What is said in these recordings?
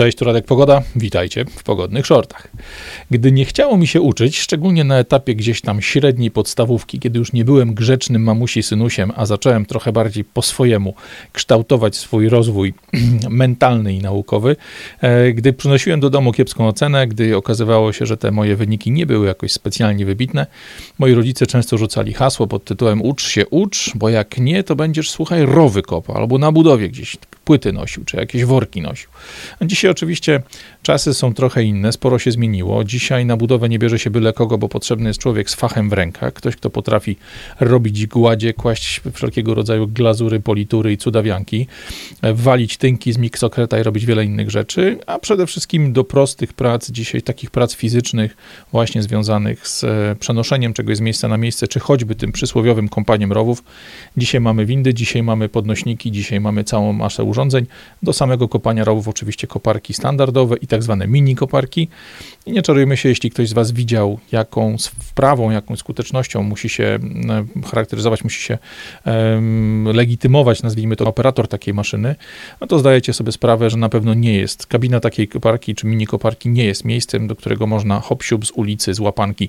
Cześć, tu Radek Pogoda. Witajcie w pogodnych shortach. Gdy nie chciało mi się uczyć, szczególnie na etapie gdzieś tam średniej podstawówki, kiedy już nie byłem grzecznym mamusi synusiem, a zacząłem trochę bardziej po swojemu kształtować swój rozwój mentalny i naukowy, e, gdy przynosiłem do domu kiepską ocenę, gdy okazywało się, że te moje wyniki nie były jakoś specjalnie wybitne, moi rodzice często rzucali hasło pod tytułem ucz się, ucz, bo jak nie, to będziesz, słuchaj, rowy kopa albo na budowie gdzieś płyty nosił, czy jakieś worki nosił. Dzisiaj oczywiście czasy są trochę inne, sporo się zmieniło. Dzisiaj na budowę nie bierze się byle kogo, bo potrzebny jest człowiek z fachem w rękach, ktoś, kto potrafi robić gładzie, kłaść wszelkiego rodzaju glazury, politury i cudawianki, walić tynki z miksokreta i robić wiele innych rzeczy, a przede wszystkim do prostych prac, dzisiaj takich prac fizycznych, właśnie związanych z e, przenoszeniem czegoś z miejsca na miejsce, czy choćby tym przysłowiowym kompaniem rowów. Dzisiaj mamy windy, dzisiaj mamy podnośniki, dzisiaj mamy całą masę urządzeń. Do samego kopania rowów oczywiście koparki standardowe i tak zwane mini koparki. I nie czarujmy się, jeśli ktoś z Was widział, jaką wprawą, jaką skutecznością musi się charakteryzować, musi się um, legitymować, nazwijmy to, operator takiej maszyny, no to zdajecie sobie sprawę, że na pewno nie jest. Kabina takiej koparki czy mini koparki nie jest miejscem, do którego można hop z ulicy, z łapanki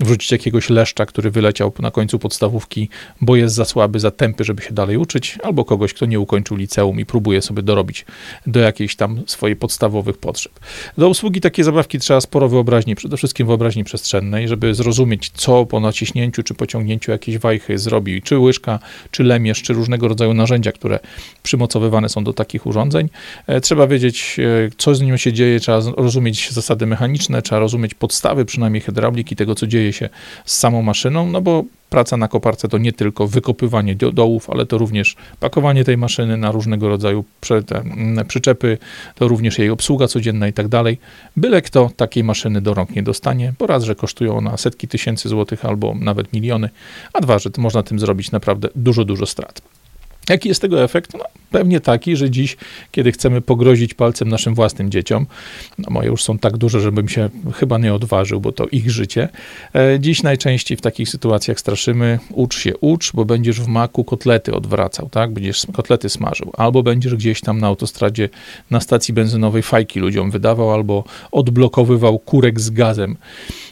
wrzucić jakiegoś leszcza, który wyleciał na końcu podstawówki, bo jest za słaby, za tępy, żeby się dalej uczyć, albo kogoś, kto nie ukończył liceum i próbuje sobie dorobić do jakiejś tam swojej podstawowych potrzeb. Do usługi takiej zabawki trzeba sporo wyobraźni, przede wszystkim wyobraźni przestrzennej, żeby zrozumieć, co po naciśnięciu czy pociągnięciu jakiejś wajchy zrobi, czy łyżka, czy lemierz, czy różnego rodzaju narzędzia, które przymocowywane są do takich urządzeń. E, trzeba wiedzieć, e, co z nim się dzieje, trzeba rozumieć zasady mechaniczne, trzeba rozumieć podstawy przynajmniej hydrauliki, tego, co dzieje się z samą maszyną, no bo praca na koparce to nie tylko wykopywanie do, dołów, ale to również pakowanie tej maszyny na różnego rodzaju mm, przyczepy, to również jej obsługa codzienna i tak dalej. Byle kto takiej maszyny do rąk nie dostanie, bo raz, że kosztują ona setki tysięcy złotych albo nawet miliony, a dwa, że można tym zrobić naprawdę dużo, dużo strat. Jaki jest tego efekt? No, pewnie taki, że dziś, kiedy chcemy pogrozić palcem naszym własnym dzieciom, no moje już są tak duże, żebym się chyba nie odważył, bo to ich życie. E, dziś najczęściej w takich sytuacjach straszymy, ucz się, ucz, bo będziesz w maku kotlety odwracał, tak? Będziesz kotlety smażył, albo będziesz gdzieś tam na autostradzie, na stacji benzynowej fajki ludziom wydawał, albo odblokowywał kurek z gazem.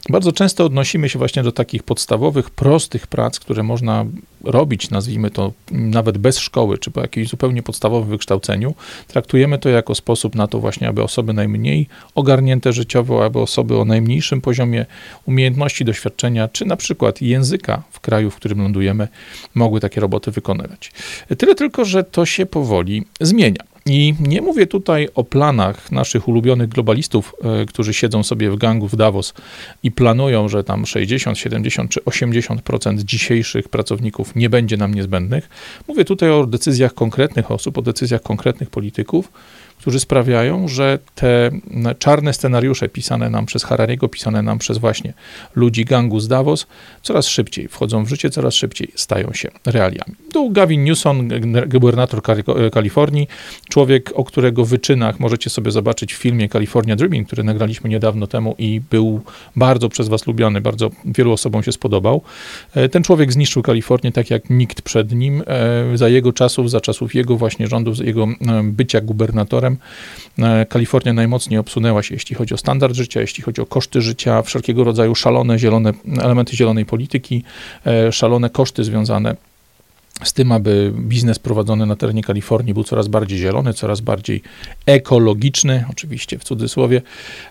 Bardzo często odnosimy się właśnie do takich podstawowych, prostych prac, które można robić, nazwijmy to nawet bez szkoły, czy po jakimś zupełnie podstawowym wykształceniu. Traktujemy to jako sposób na to właśnie, aby osoby najmniej ogarnięte życiowo, aby osoby o najmniejszym poziomie umiejętności, doświadczenia, czy na przykład języka w kraju, w którym lądujemy, mogły takie roboty wykonywać. Tyle tylko, że to się powoli zmienia. I nie mówię tutaj o planach naszych ulubionych globalistów, e, którzy siedzą sobie w gangu w Davos i planują, że tam 60, 70 czy 80% dzisiejszych pracowników nie będzie nam niezbędnych. Mówię tutaj o decyzjach konkretnych osób, o decyzjach konkretnych polityków, którzy sprawiają, że te czarne scenariusze pisane nam przez Harariego, pisane nam przez właśnie ludzi gangu z Davos, coraz szybciej wchodzą w życie, coraz szybciej stają się realiami. Tu Gavin Newsom, gubernator Kalifornii, człowiek, o którego wyczynach możecie sobie zobaczyć w filmie California Dreaming, który nagraliśmy niedawno temu i był bardzo przez was lubiany, bardzo wielu osobom się spodobał. E, ten człowiek zniszczył Kalifornię tak jak nikt przed nim. E, za jego czasów, za czasów jego właśnie rządów, jego e, bycia gubernatorem, E, Kalifornia najmocniej obsunęła się, jeśli chodzi o standard życia, jeśli chodzi o koszty życia, wszelkiego rodzaju szalone, zielone, elementy zielonej polityki, e, szalone koszty związane z tym, aby biznes prowadzony na terenie Kalifornii był coraz bardziej zielony, coraz bardziej ekologiczny, oczywiście w cudzysłowie.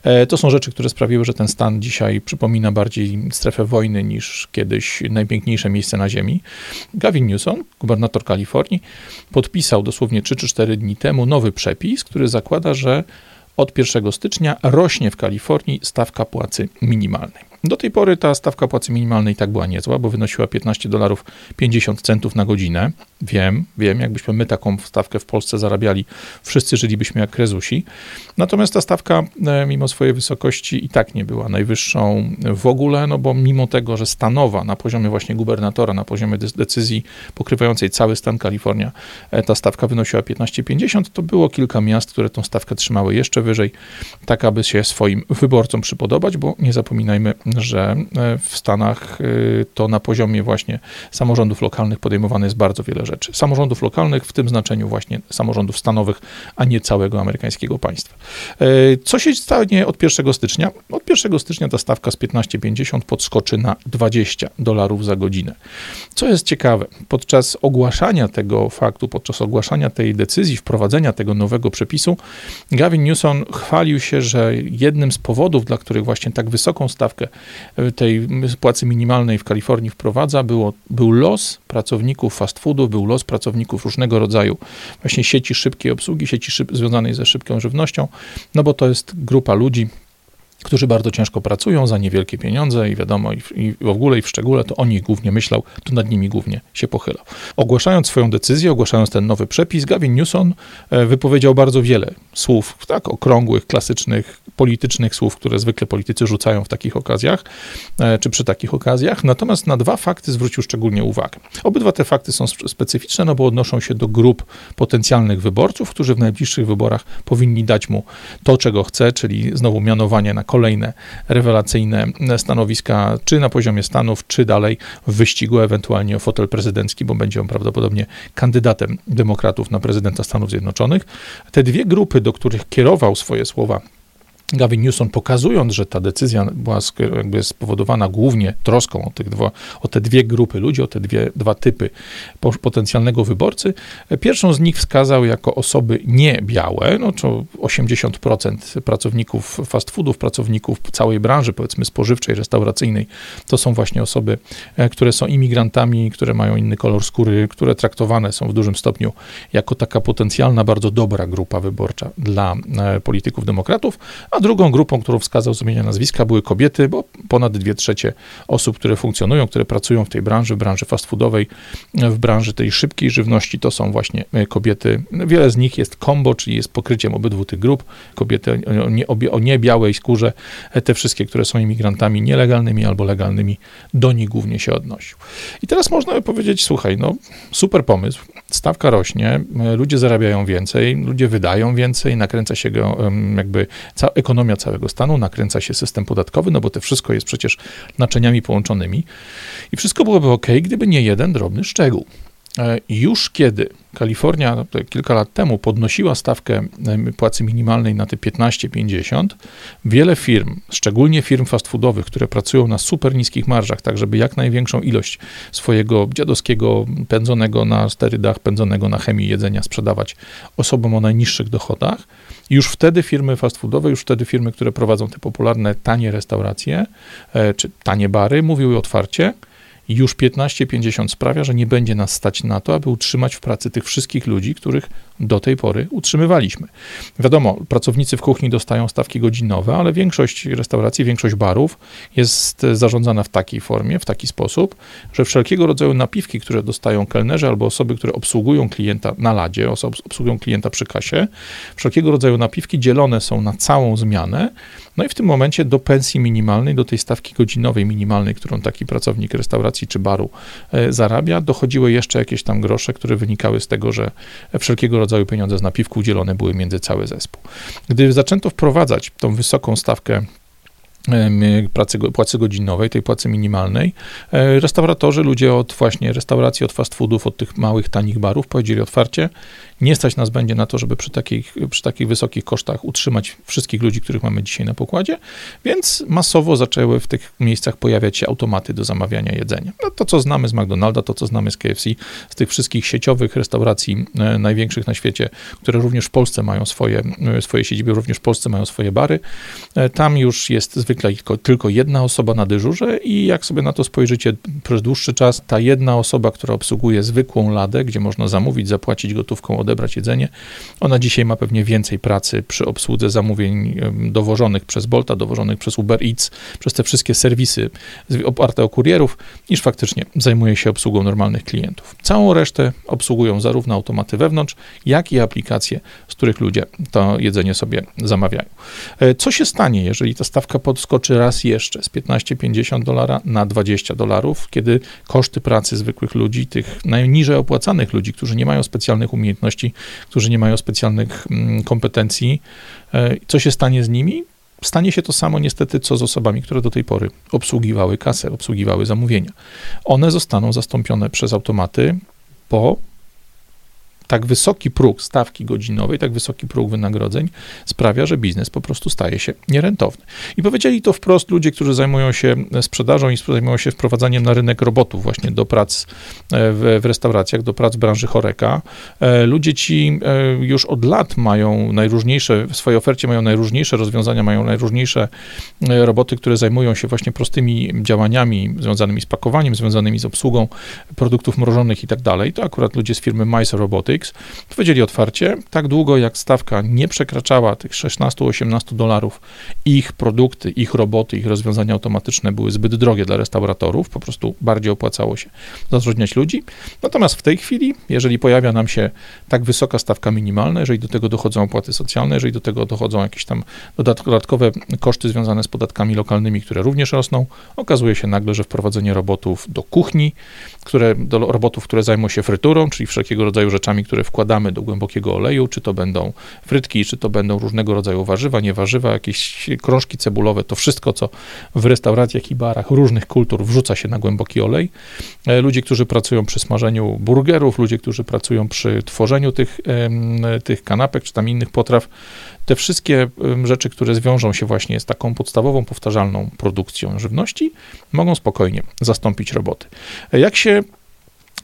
E, to są rzeczy, które sprawiły, że ten stan dzisiaj przypomina bardziej strefę wojny niż kiedyś najpiękniejsze miejsce na Ziemi. Gavin Newsom, gubernator Kalifornii, podpisał dosłownie 3 czy 4 dni temu nowy przepis, który zakłada, że od 1 stycznia rośnie w Kalifornii stawka płacy minimalnej. Do tej pory ta stawka płacy minimalnej tak była niezła, bo wynosiła 15 dolarów 50 centów na godzinę. Wiem, wiem, jakbyśmy my taką stawkę w Polsce zarabiali, wszyscy żylibyśmy jak krezusi. Natomiast ta stawka, e, mimo swojej wysokości, i tak nie była najwyższą w ogóle, no bo mimo tego, że stanowa na poziomie właśnie gubernatora, na poziomie decyzji pokrywającej cały stan Kalifornia, e, ta stawka wynosiła 15,50, to było kilka miast, które tą stawkę trzymały jeszcze wyżej, tak aby się swoim wyborcom przypodobać, bo nie zapominajmy, że w Stanach to na poziomie właśnie samorządów lokalnych podejmowane jest bardzo wiele rzeczy. Samorządów lokalnych w tym znaczeniu właśnie samorządów stanowych, a nie całego amerykańskiego państwa. Co się stanie od 1 stycznia? Od 1 stycznia ta stawka z 15,50 podskoczy na 20 dolarów za godzinę. Co jest ciekawe, podczas ogłaszania tego faktu, podczas ogłaszania tej decyzji, wprowadzenia tego nowego przepisu, Gavin Newsom chwalił się, że jednym z powodów, dla których właśnie tak wysoką stawkę e, tej płacy minimalnej w Kalifornii wprowadza, było, był los pracowników fast foodu, był los pracowników różnego rodzaju właśnie sieci szybkiej obsługi, sieci szyb, związanej ze szybką żywnością, no bo to jest grupa ludzi, którzy bardzo ciężko pracują za niewielkie pieniądze i wiadomo, i w, i w, ogóle i w szczególe to o nich głównie myślał, to nad nimi głównie się pochylał. Ogłaszając swoją decyzję, ogłaszając ten nowy przepis, Gavin Newsom e, wypowiedział bardzo wiele słów, tak, okrągłych, klasycznych, politycznych słów, które zwykle politycy rzucają w takich okazjach, e, czy przy takich okazjach, natomiast na dwa fakty zwrócił szczególnie uwagę. Obydwa te fakty są specyficzne, no bo odnoszą się do grup potencjalnych wyborców, którzy w najbliższych wyborach powinni dać mu to, czego chce, czyli znowu mianowanie na kolejne rewelacyjne stanowiska, czy na poziomie Stanów, czy dalej w wyścigu ewentualnie o fotel prezydencki, bo będzie on prawdopodobnie kandydatem demokratów na prezydenta Stanów Zjednoczonych. Te dwie grupy, do których kierował swoje słowa Gavin Newsom, pokazując, że ta decyzja była jakby spowodowana głównie troską o, tych o te dwie grupy ludzi, o te dwie, dwa typy potencjalnego wyborcy. Pierwszą z nich wskazał jako osoby niebiałe, no to 80% pracowników fast foodów, pracowników całej branży, powiedzmy spożywczej, restauracyjnej, to są właśnie osoby, e, które są imigrantami, które mają inny kolor skóry, które traktowane są w dużym stopniu jako taka potencjalna, bardzo dobra grupa wyborcza dla e, polityków demokratów, a a drugą grupą, którą wskazał z imienia nazwiska, były kobiety, bo ponad dwie trzecie osób, które funkcjonują, które pracują w tej branży, w branży fast foodowej, w branży tej szybkiej żywności, to są właśnie e, kobiety. Wiele z nich jest kombo, czyli jest pokryciem obydwu tych grup. Kobiety o, nie, o niebiałej skórze, e, te wszystkie, które są imigrantami nielegalnymi albo legalnymi, do nich głównie się odnosił. I teraz można by powiedzieć, słuchaj, no super pomysł, stawka rośnie, e, ludzie zarabiają więcej, ludzie wydają więcej, nakręca się go jakby cała ekonomia całego stanu, nakręca się system podatkowy, no bo to wszystko jest przecież naczyniami połączonymi. I wszystko byłoby ok, gdyby nie jeden drobny szczegół. E, już kiedy Kalifornia no, kilka lat temu podnosiła stawkę płacy minimalnej na te 15,50, wiele firm, szczególnie firm fast foodowych, które pracują na super niskich marżach, tak żeby jak największą ilość swojego dziadowskiego pędzonego na sterydach, pędzonego na chemii jedzenia sprzedawać osobom o najniższych dochodach, już wtedy firmy fast foodowe, już wtedy firmy, które prowadzą te popularne tanie restauracje e, czy tanie bary, mówiły otwarcie, już 15,50 sprawia, że nie będzie nas stać na to, aby utrzymać w pracy tych wszystkich ludzi, których do tej pory utrzymywaliśmy. Wiadomo, pracownicy w kuchni dostają stawki godzinowe, ale większość restauracji, większość barów jest zarządzana w takiej formie, w taki sposób, że wszelkiego rodzaju napiwki, które dostają kelnerzy albo osoby, które obsługują klienta na ladzie, obsługują klienta przy kasie, wszelkiego rodzaju napiwki dzielone są na całą zmianę, no i w tym momencie do pensji minimalnej, do tej stawki godzinowej minimalnej, którą taki pracownik restauracji czy baru e, zarabia, dochodziły jeszcze jakieś tam grosze, które wynikały z tego, że wszelkiego rodzaju pieniądze z napiwku dzielone były między cały zespół. Gdy zaczęto wprowadzać tą wysoką stawkę pracy, płacy godzinowej, tej płacy minimalnej. E, restauratorzy, ludzie od właśnie restauracji, od fast foodów, od tych małych, tanich barów powiedzieli otwarcie, nie stać nas będzie na to, żeby przy takich, przy takich wysokich kosztach utrzymać wszystkich ludzi, których mamy dzisiaj na pokładzie, więc masowo zaczęły w tych miejscach pojawiać się automaty do zamawiania jedzenia. No, to, co znamy z McDonalda, to, co znamy z KFC, z tych wszystkich sieciowych restauracji e, największych na świecie, które również w Polsce mają swoje, e, swoje siedziby, również w Polsce mają swoje bary, e, tam już jest zwykle tylko, tylko jedna osoba na dyżurze i jak sobie na to spojrzycie przez dłuższy czas, ta jedna osoba, która obsługuje zwykłą ladę, gdzie można zamówić, zapłacić gotówką od odebrać jedzenie. Ona dzisiaj ma pewnie więcej pracy przy obsłudze zamówień dowożonych przez Bolta, dowożonych przez Uber Eats, przez te wszystkie serwisy oparte o kurierów, niż faktycznie zajmuje się obsługą normalnych klientów. Całą resztę obsługują zarówno automaty wewnątrz, jak i aplikacje, z których ludzie to jedzenie sobie zamawiają. E, co się stanie, jeżeli ta stawka podskoczy raz jeszcze z 15,50 dolara na 20 dolarów, kiedy koszty pracy zwykłych ludzi, tych najniżej opłacanych ludzi, którzy nie mają specjalnych umiejętności, którzy nie mają specjalnych mm, kompetencji. E, co się stanie z nimi? stanie się to samo niestety, co z osobami, które do tej pory obsługiwały kasę, obsługiwały zamówienia. One zostaną zastąpione przez automaty po tak wysoki próg stawki godzinowej, tak wysoki próg wynagrodzeń sprawia, że biznes po prostu staje się nierentowny. I powiedzieli to wprost ludzie, którzy zajmują się sprzedażą i zajmują się wprowadzaniem na rynek robotów właśnie do prac e, w, w restauracjach, do prac w branży choreka. E, ludzie ci e, już od lat mają najróżniejsze, w swojej ofercie mają najróżniejsze rozwiązania, mają najróżniejsze roboty, które zajmują się właśnie prostymi działaniami związanymi z pakowaniem, związanymi z obsługą produktów mrożonych i tak dalej. To akurat ludzie z firmy Mice Roboty powiedzieli otwarcie, tak długo jak stawka nie przekraczała tych 16-18 dolarów, ich produkty, ich roboty, ich rozwiązania automatyczne były zbyt drogie dla restauratorów, po prostu bardziej opłacało się zatrudniać ludzi. Natomiast w tej chwili, jeżeli pojawia nam się tak wysoka stawka minimalna, jeżeli do tego dochodzą opłaty socjalne, jeżeli do tego dochodzą jakieś tam dodatkowe koszty związane z podatkami lokalnymi, które również rosną, okazuje się nagle, że wprowadzenie robotów do kuchni, które, do robotów, które zajmą się fryturą, czyli wszelkiego rodzaju rzeczami, które wkładamy do głębokiego oleju, czy to będą frytki, czy to będą różnego rodzaju warzywa, niewarzywa, jakieś krążki cebulowe, to wszystko, co w restauracjach i barach różnych kultur wrzuca się na głęboki olej. E, ludzie, którzy pracują przy smażeniu burgerów, ludzie, którzy pracują przy tworzeniu tych, tych kanapek, czy tam innych potraw, te wszystkie rzeczy, które zwiążą się właśnie z taką podstawową, powtarzalną produkcją żywności, mogą spokojnie zastąpić roboty. E, jak się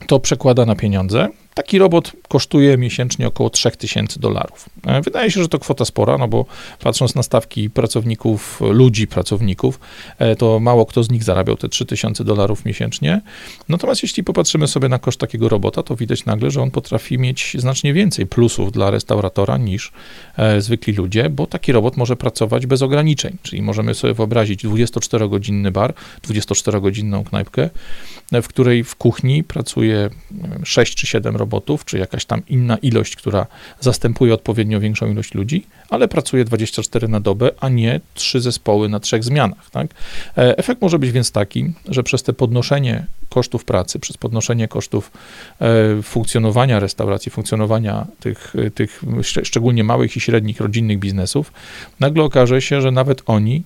to przekłada na pieniądze? Taki robot kosztuje miesięcznie około 3000 dolarów. E, wydaje się, że to kwota spora, no bo patrząc na stawki pracowników, ludzi pracowników, e, to mało kto z nich zarabiał te 3000 dolarów miesięcznie. Natomiast jeśli popatrzymy sobie na koszt takiego robota, to widać nagle, że on potrafi mieć znacznie więcej plusów dla restauratora niż e, zwykli ludzie, bo taki robot może pracować bez ograniczeń, czyli możemy sobie wyobrazić 24-godzinny bar, 24-godzinną knajpkę, w której w kuchni pracuje 6 czy 7 robotów, czy jakaś tam inna ilość, która zastępuje odpowiednio większą ilość ludzi, ale pracuje 24 na dobę, a nie trzy zespoły na trzech zmianach. Tak? E, efekt może być więc taki, że przez te podnoszenie kosztów pracy, przez podnoszenie kosztów e, funkcjonowania restauracji, funkcjonowania tych, tych szczególnie małych i średnich rodzinnych biznesów, nagle okaże się, że nawet oni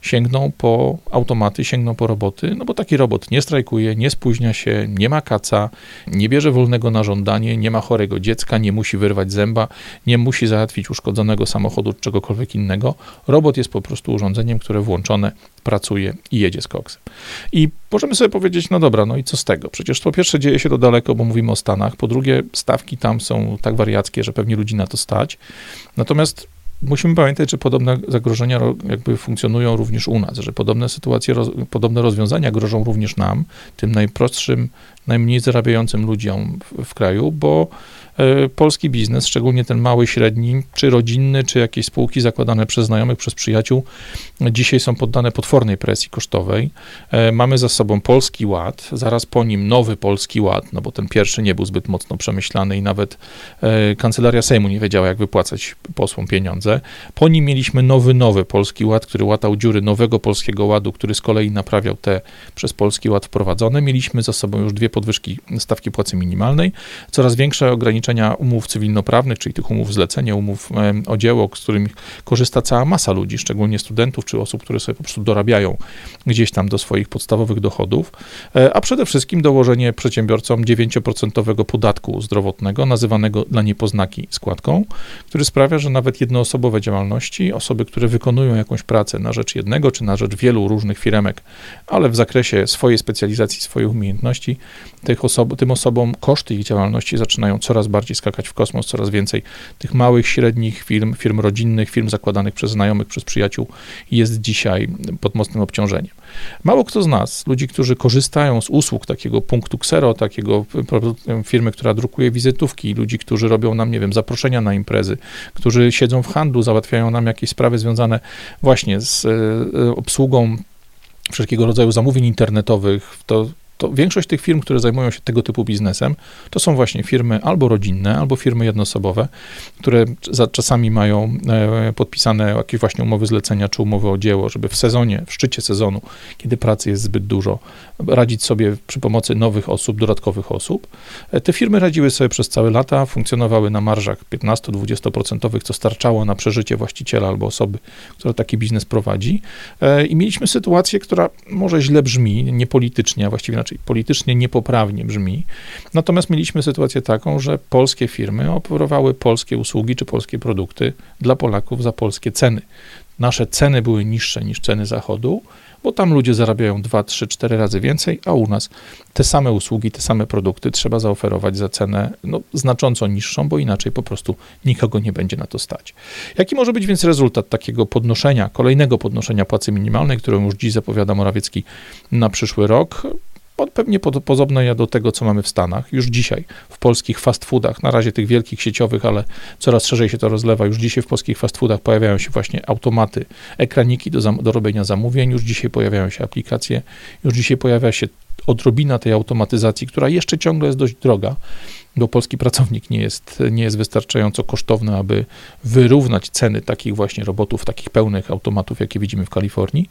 sięgną po automaty, sięgną po roboty, no bo taki robot nie strajkuje, nie spóźnia się, nie ma kaca, nie bierze wolnego na żądanie, nie ma chorego dziecka, nie musi wyrwać zęba, nie musi załatwić uszkodzonego samochodu czy czegokolwiek innego. Robot jest po prostu urządzeniem, które włączone pracuje i jedzie z koksem. I możemy sobie powiedzieć, no dobra, no i co z tego? Przecież po pierwsze dzieje się to daleko, bo mówimy o Stanach, po drugie stawki tam są tak wariackie, że pewnie ludzi na to stać. Natomiast musimy pamiętać, że podobne zagrożenia jakby funkcjonują również u nas, że podobne sytuacje, podobne rozwiązania grożą również nam, tym najprostszym, najmniej zarabiającym ludziom w, w kraju, bo polski biznes, szczególnie ten mały, średni, czy rodzinny, czy jakieś spółki zakładane przez znajomych, przez przyjaciół, dzisiaj są poddane potwornej presji kosztowej. E, mamy za sobą Polski Ład, zaraz po nim nowy Polski Ład, no bo ten pierwszy nie był zbyt mocno przemyślany i nawet e, Kancelaria Sejmu nie wiedziała, jak wypłacać posłom pieniądze. Po nim mieliśmy nowy, nowy Polski Ład, który łatał dziury nowego Polskiego Ładu, który z kolei naprawiał te przez Polski Ład wprowadzone. Mieliśmy za sobą już dwie podwyżki stawki płacy minimalnej, coraz większe ograniczenia umów cywilnoprawnych, czyli tych umów zlecenia, umów o dzieło, z których korzysta cała masa ludzi, szczególnie studentów czy osób, które sobie po prostu dorabiają gdzieś tam do swoich podstawowych dochodów, e, a przede wszystkim dołożenie przedsiębiorcom 9% podatku zdrowotnego, nazywanego dla niepoznaki składką, który sprawia, że nawet jednoosobowe działalności, osoby, które wykonują jakąś pracę na rzecz jednego czy na rzecz wielu różnych firemek, ale w zakresie swojej specjalizacji, swojej umiejętności, tych osob, tym osobom koszty ich działalności zaczynają coraz bardziej skakać w kosmos, coraz więcej tych małych, średnich firm, firm rodzinnych, firm zakładanych przez znajomych, przez przyjaciół jest dzisiaj pod mocnym obciążeniem. Mało kto z nas, ludzi, którzy korzystają z usług takiego punktu Xero, takiego firmy, która drukuje wizytówki, ludzi, którzy robią nam, nie wiem, zaproszenia na imprezy, którzy siedzą w handlu, załatwiają nam jakieś sprawy związane właśnie z e, obsługą wszelkiego rodzaju zamówień internetowych, to to większość tych firm, które zajmują się tego typu biznesem, to są właśnie firmy albo rodzinne, albo firmy jednoosobowe, które za, czasami mają e, podpisane jakieś właśnie umowy zlecenia czy umowy o dzieło, żeby w sezonie, w szczycie sezonu, kiedy pracy jest zbyt dużo, radzić sobie przy pomocy nowych osób, dodatkowych osób. E, te firmy radziły sobie przez całe lata, funkcjonowały na marżach 15-20%, co starczało na przeżycie właściciela albo osoby, która taki biznes prowadzi. E, I mieliśmy sytuację, która może źle brzmi, niepolitycznie, a właściwie inaczej, politycznie niepoprawnie brzmi. Natomiast mieliśmy sytuację taką, że polskie firmy oferowały polskie usługi czy polskie produkty dla Polaków za polskie ceny. Nasze ceny były niższe niż ceny Zachodu, bo tam ludzie zarabiają 2, 3, 4 razy więcej, a u nas te same usługi, te same produkty trzeba zaoferować za cenę no, znacząco niższą, bo inaczej po prostu nikogo nie będzie na to stać. Jaki może być więc rezultat takiego podnoszenia, kolejnego podnoszenia płacy minimalnej, którą już dziś zapowiada Morawiecki na przyszły rok? Pewnie podobne do tego, co mamy w Stanach. Już dzisiaj w polskich fast foodach, na razie tych wielkich sieciowych, ale coraz szerzej się to rozlewa, już dzisiaj w polskich fast foodach pojawiają się właśnie automaty, ekraniki do, do robienia zamówień, już dzisiaj pojawiają się aplikacje, już dzisiaj pojawia się odrobina tej automatyzacji, która jeszcze ciągle jest dość droga, bo polski pracownik nie jest, nie jest wystarczająco kosztowny, aby wyrównać ceny takich właśnie robotów, takich pełnych automatów, jakie widzimy w Kalifornii.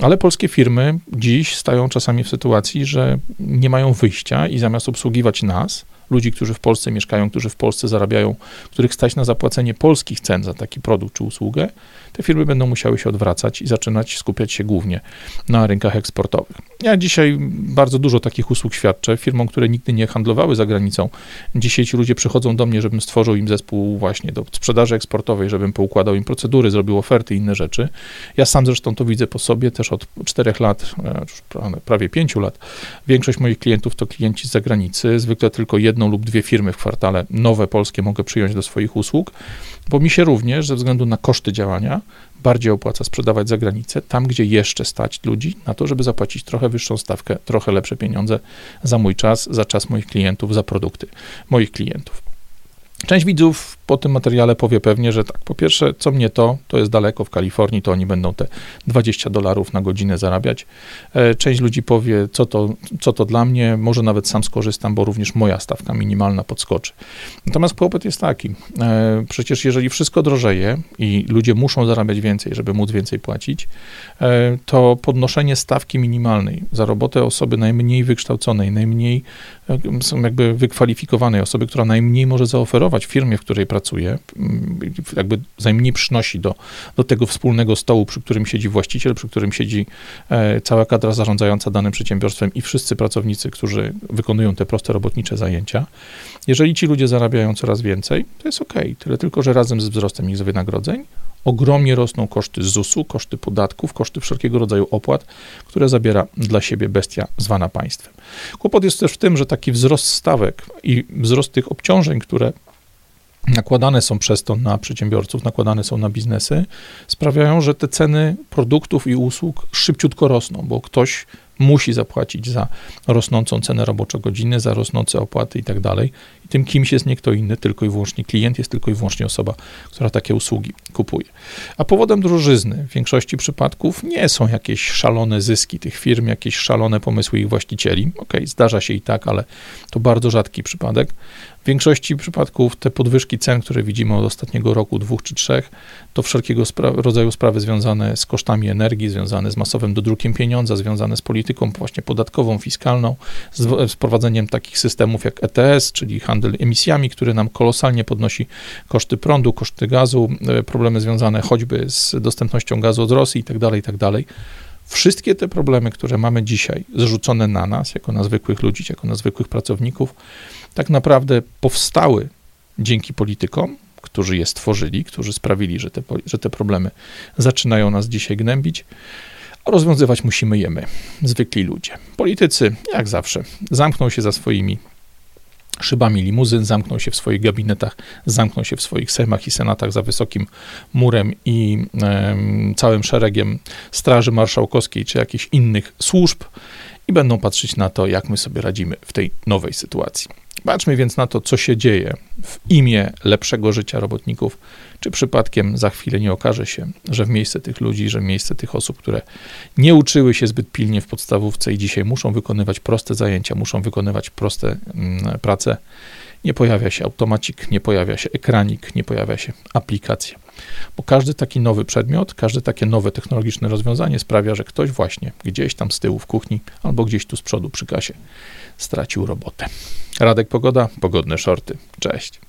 Ale polskie firmy dziś stają czasami w sytuacji, że nie mają wyjścia i zamiast obsługiwać nas, ludzi, którzy w Polsce mieszkają, którzy w Polsce zarabiają, których stać na zapłacenie polskich cen za taki produkt czy usługę, te firmy będą musiały się odwracać i zaczynać skupiać się głównie na rynkach eksportowych. Ja dzisiaj bardzo dużo takich usług świadczę firmom, które nigdy nie handlowały za granicą. Dzisiaj ci ludzie przychodzą do mnie, żebym stworzył im zespół właśnie do sprzedaży eksportowej, żebym poukładał im procedury, zrobił oferty i inne rzeczy. Ja sam zresztą to widzę po sobie też od czterech lat, e, prawie pięciu lat. Większość moich klientów to klienci z zagranicy, zwykle tylko jedną lub dwie firmy w kwartale nowe polskie mogę przyjąć do swoich usług, bo mi się również ze względu na koszty działania bardziej opłaca sprzedawać za granicę, tam gdzie jeszcze stać ludzi na to, żeby zapłacić trochę wyższą stawkę, trochę lepsze pieniądze za mój czas, za czas moich klientów, za produkty moich klientów. Część widzów po tym materiale powie pewnie, że tak, po pierwsze, co mnie to, to jest daleko w Kalifornii, to oni będą te 20 dolarów na godzinę zarabiać. E, część ludzi powie, co to, co to dla mnie, może nawet sam skorzystam, bo również moja stawka minimalna podskoczy. Natomiast kłopot jest taki, e, przecież jeżeli wszystko drożeje i ludzie muszą zarabiać więcej, żeby móc więcej płacić, e, to podnoszenie stawki minimalnej za robotę osoby najmniej wykształconej, najmniej jakby wykwalifikowanej, osoby, która najmniej może zaoferować firmie, w której pracuje, mm, jakby najmniej przynosi do, do tego wspólnego stołu, przy którym siedzi właściciel, przy którym siedzi e, cała kadra zarządzająca danym przedsiębiorstwem i wszyscy pracownicy, którzy wykonują te proste robotnicze zajęcia. Jeżeli ci ludzie zarabiają coraz więcej, to jest ok, tyle tylko, że razem z wzrostem ich wynagrodzeń ogromnie rosną koszty ZUS-u, koszty podatków, koszty wszelkiego rodzaju opłat, które zabiera dla siebie bestia zwana państwem. Kłopot jest też w tym, że taki wzrost stawek i wzrost tych obciążeń, które nakładane są przez to na przedsiębiorców, nakładane są na biznesy, sprawiają, że te ceny produktów i usług szybciutko rosną, bo ktoś musi zapłacić za rosnącą cenę roboczo-godziny, za rosnące opłaty i tak dalej. Tym kimś jest nie kto inny, tylko i wyłącznie klient, jest tylko i wyłącznie osoba, która takie usługi kupuje. A powodem drożyzny w większości przypadków nie są jakieś szalone zyski tych firm, jakieś szalone pomysły ich właścicieli. Ok, zdarza się i tak, ale to bardzo rzadki przypadek. W większości przypadków te podwyżki cen, które widzimy od ostatniego roku, dwóch czy trzech, to wszelkiego spra rodzaju sprawy związane z kosztami energii, związane z masowym dodrukiem pieniądza, związane z polityką właśnie podatkową, fiskalną, z wprowadzeniem takich systemów jak ETS, czyli handel emisjami, który nam kolosalnie podnosi koszty prądu, koszty gazu, e, problemy związane choćby z dostępnością gazu od Rosji itd., tak itd. Tak Wszystkie te problemy, które mamy dzisiaj zrzucone na nas, jako na zwykłych ludzi, jako na zwykłych pracowników, tak naprawdę powstały dzięki politykom, którzy je stworzyli, którzy sprawili, że te, że te problemy zaczynają nas dzisiaj gnębić. A rozwiązywać musimy je my, zwykli ludzie. Politycy, jak zawsze, zamkną się za swoimi szybami limuzyn, zamkną się w swoich gabinetach, zamkną się w swoich sejmach i senatach za wysokim murem i e, całym szeregiem Straży Marszałkowskiej czy jakichś innych służb i będą patrzeć na to, jak my sobie radzimy w tej nowej sytuacji. Patrzmy więc na to, co się dzieje w imię lepszego życia robotników, czy przypadkiem za chwilę nie okaże się, że w miejsce tych ludzi, że w miejsce tych osób, które nie uczyły się zbyt pilnie w podstawówce i dzisiaj muszą wykonywać proste zajęcia, muszą wykonywać proste mm, prace, nie pojawia się automacik, nie pojawia się ekranik, nie pojawia się aplikacja. Bo każdy taki nowy przedmiot, każde takie nowe technologiczne rozwiązanie sprawia, że ktoś właśnie gdzieś tam z tyłu w kuchni albo gdzieś tu z przodu przy kasie stracił robotę. Radek Pogoda, pogodne shorty. Cześć.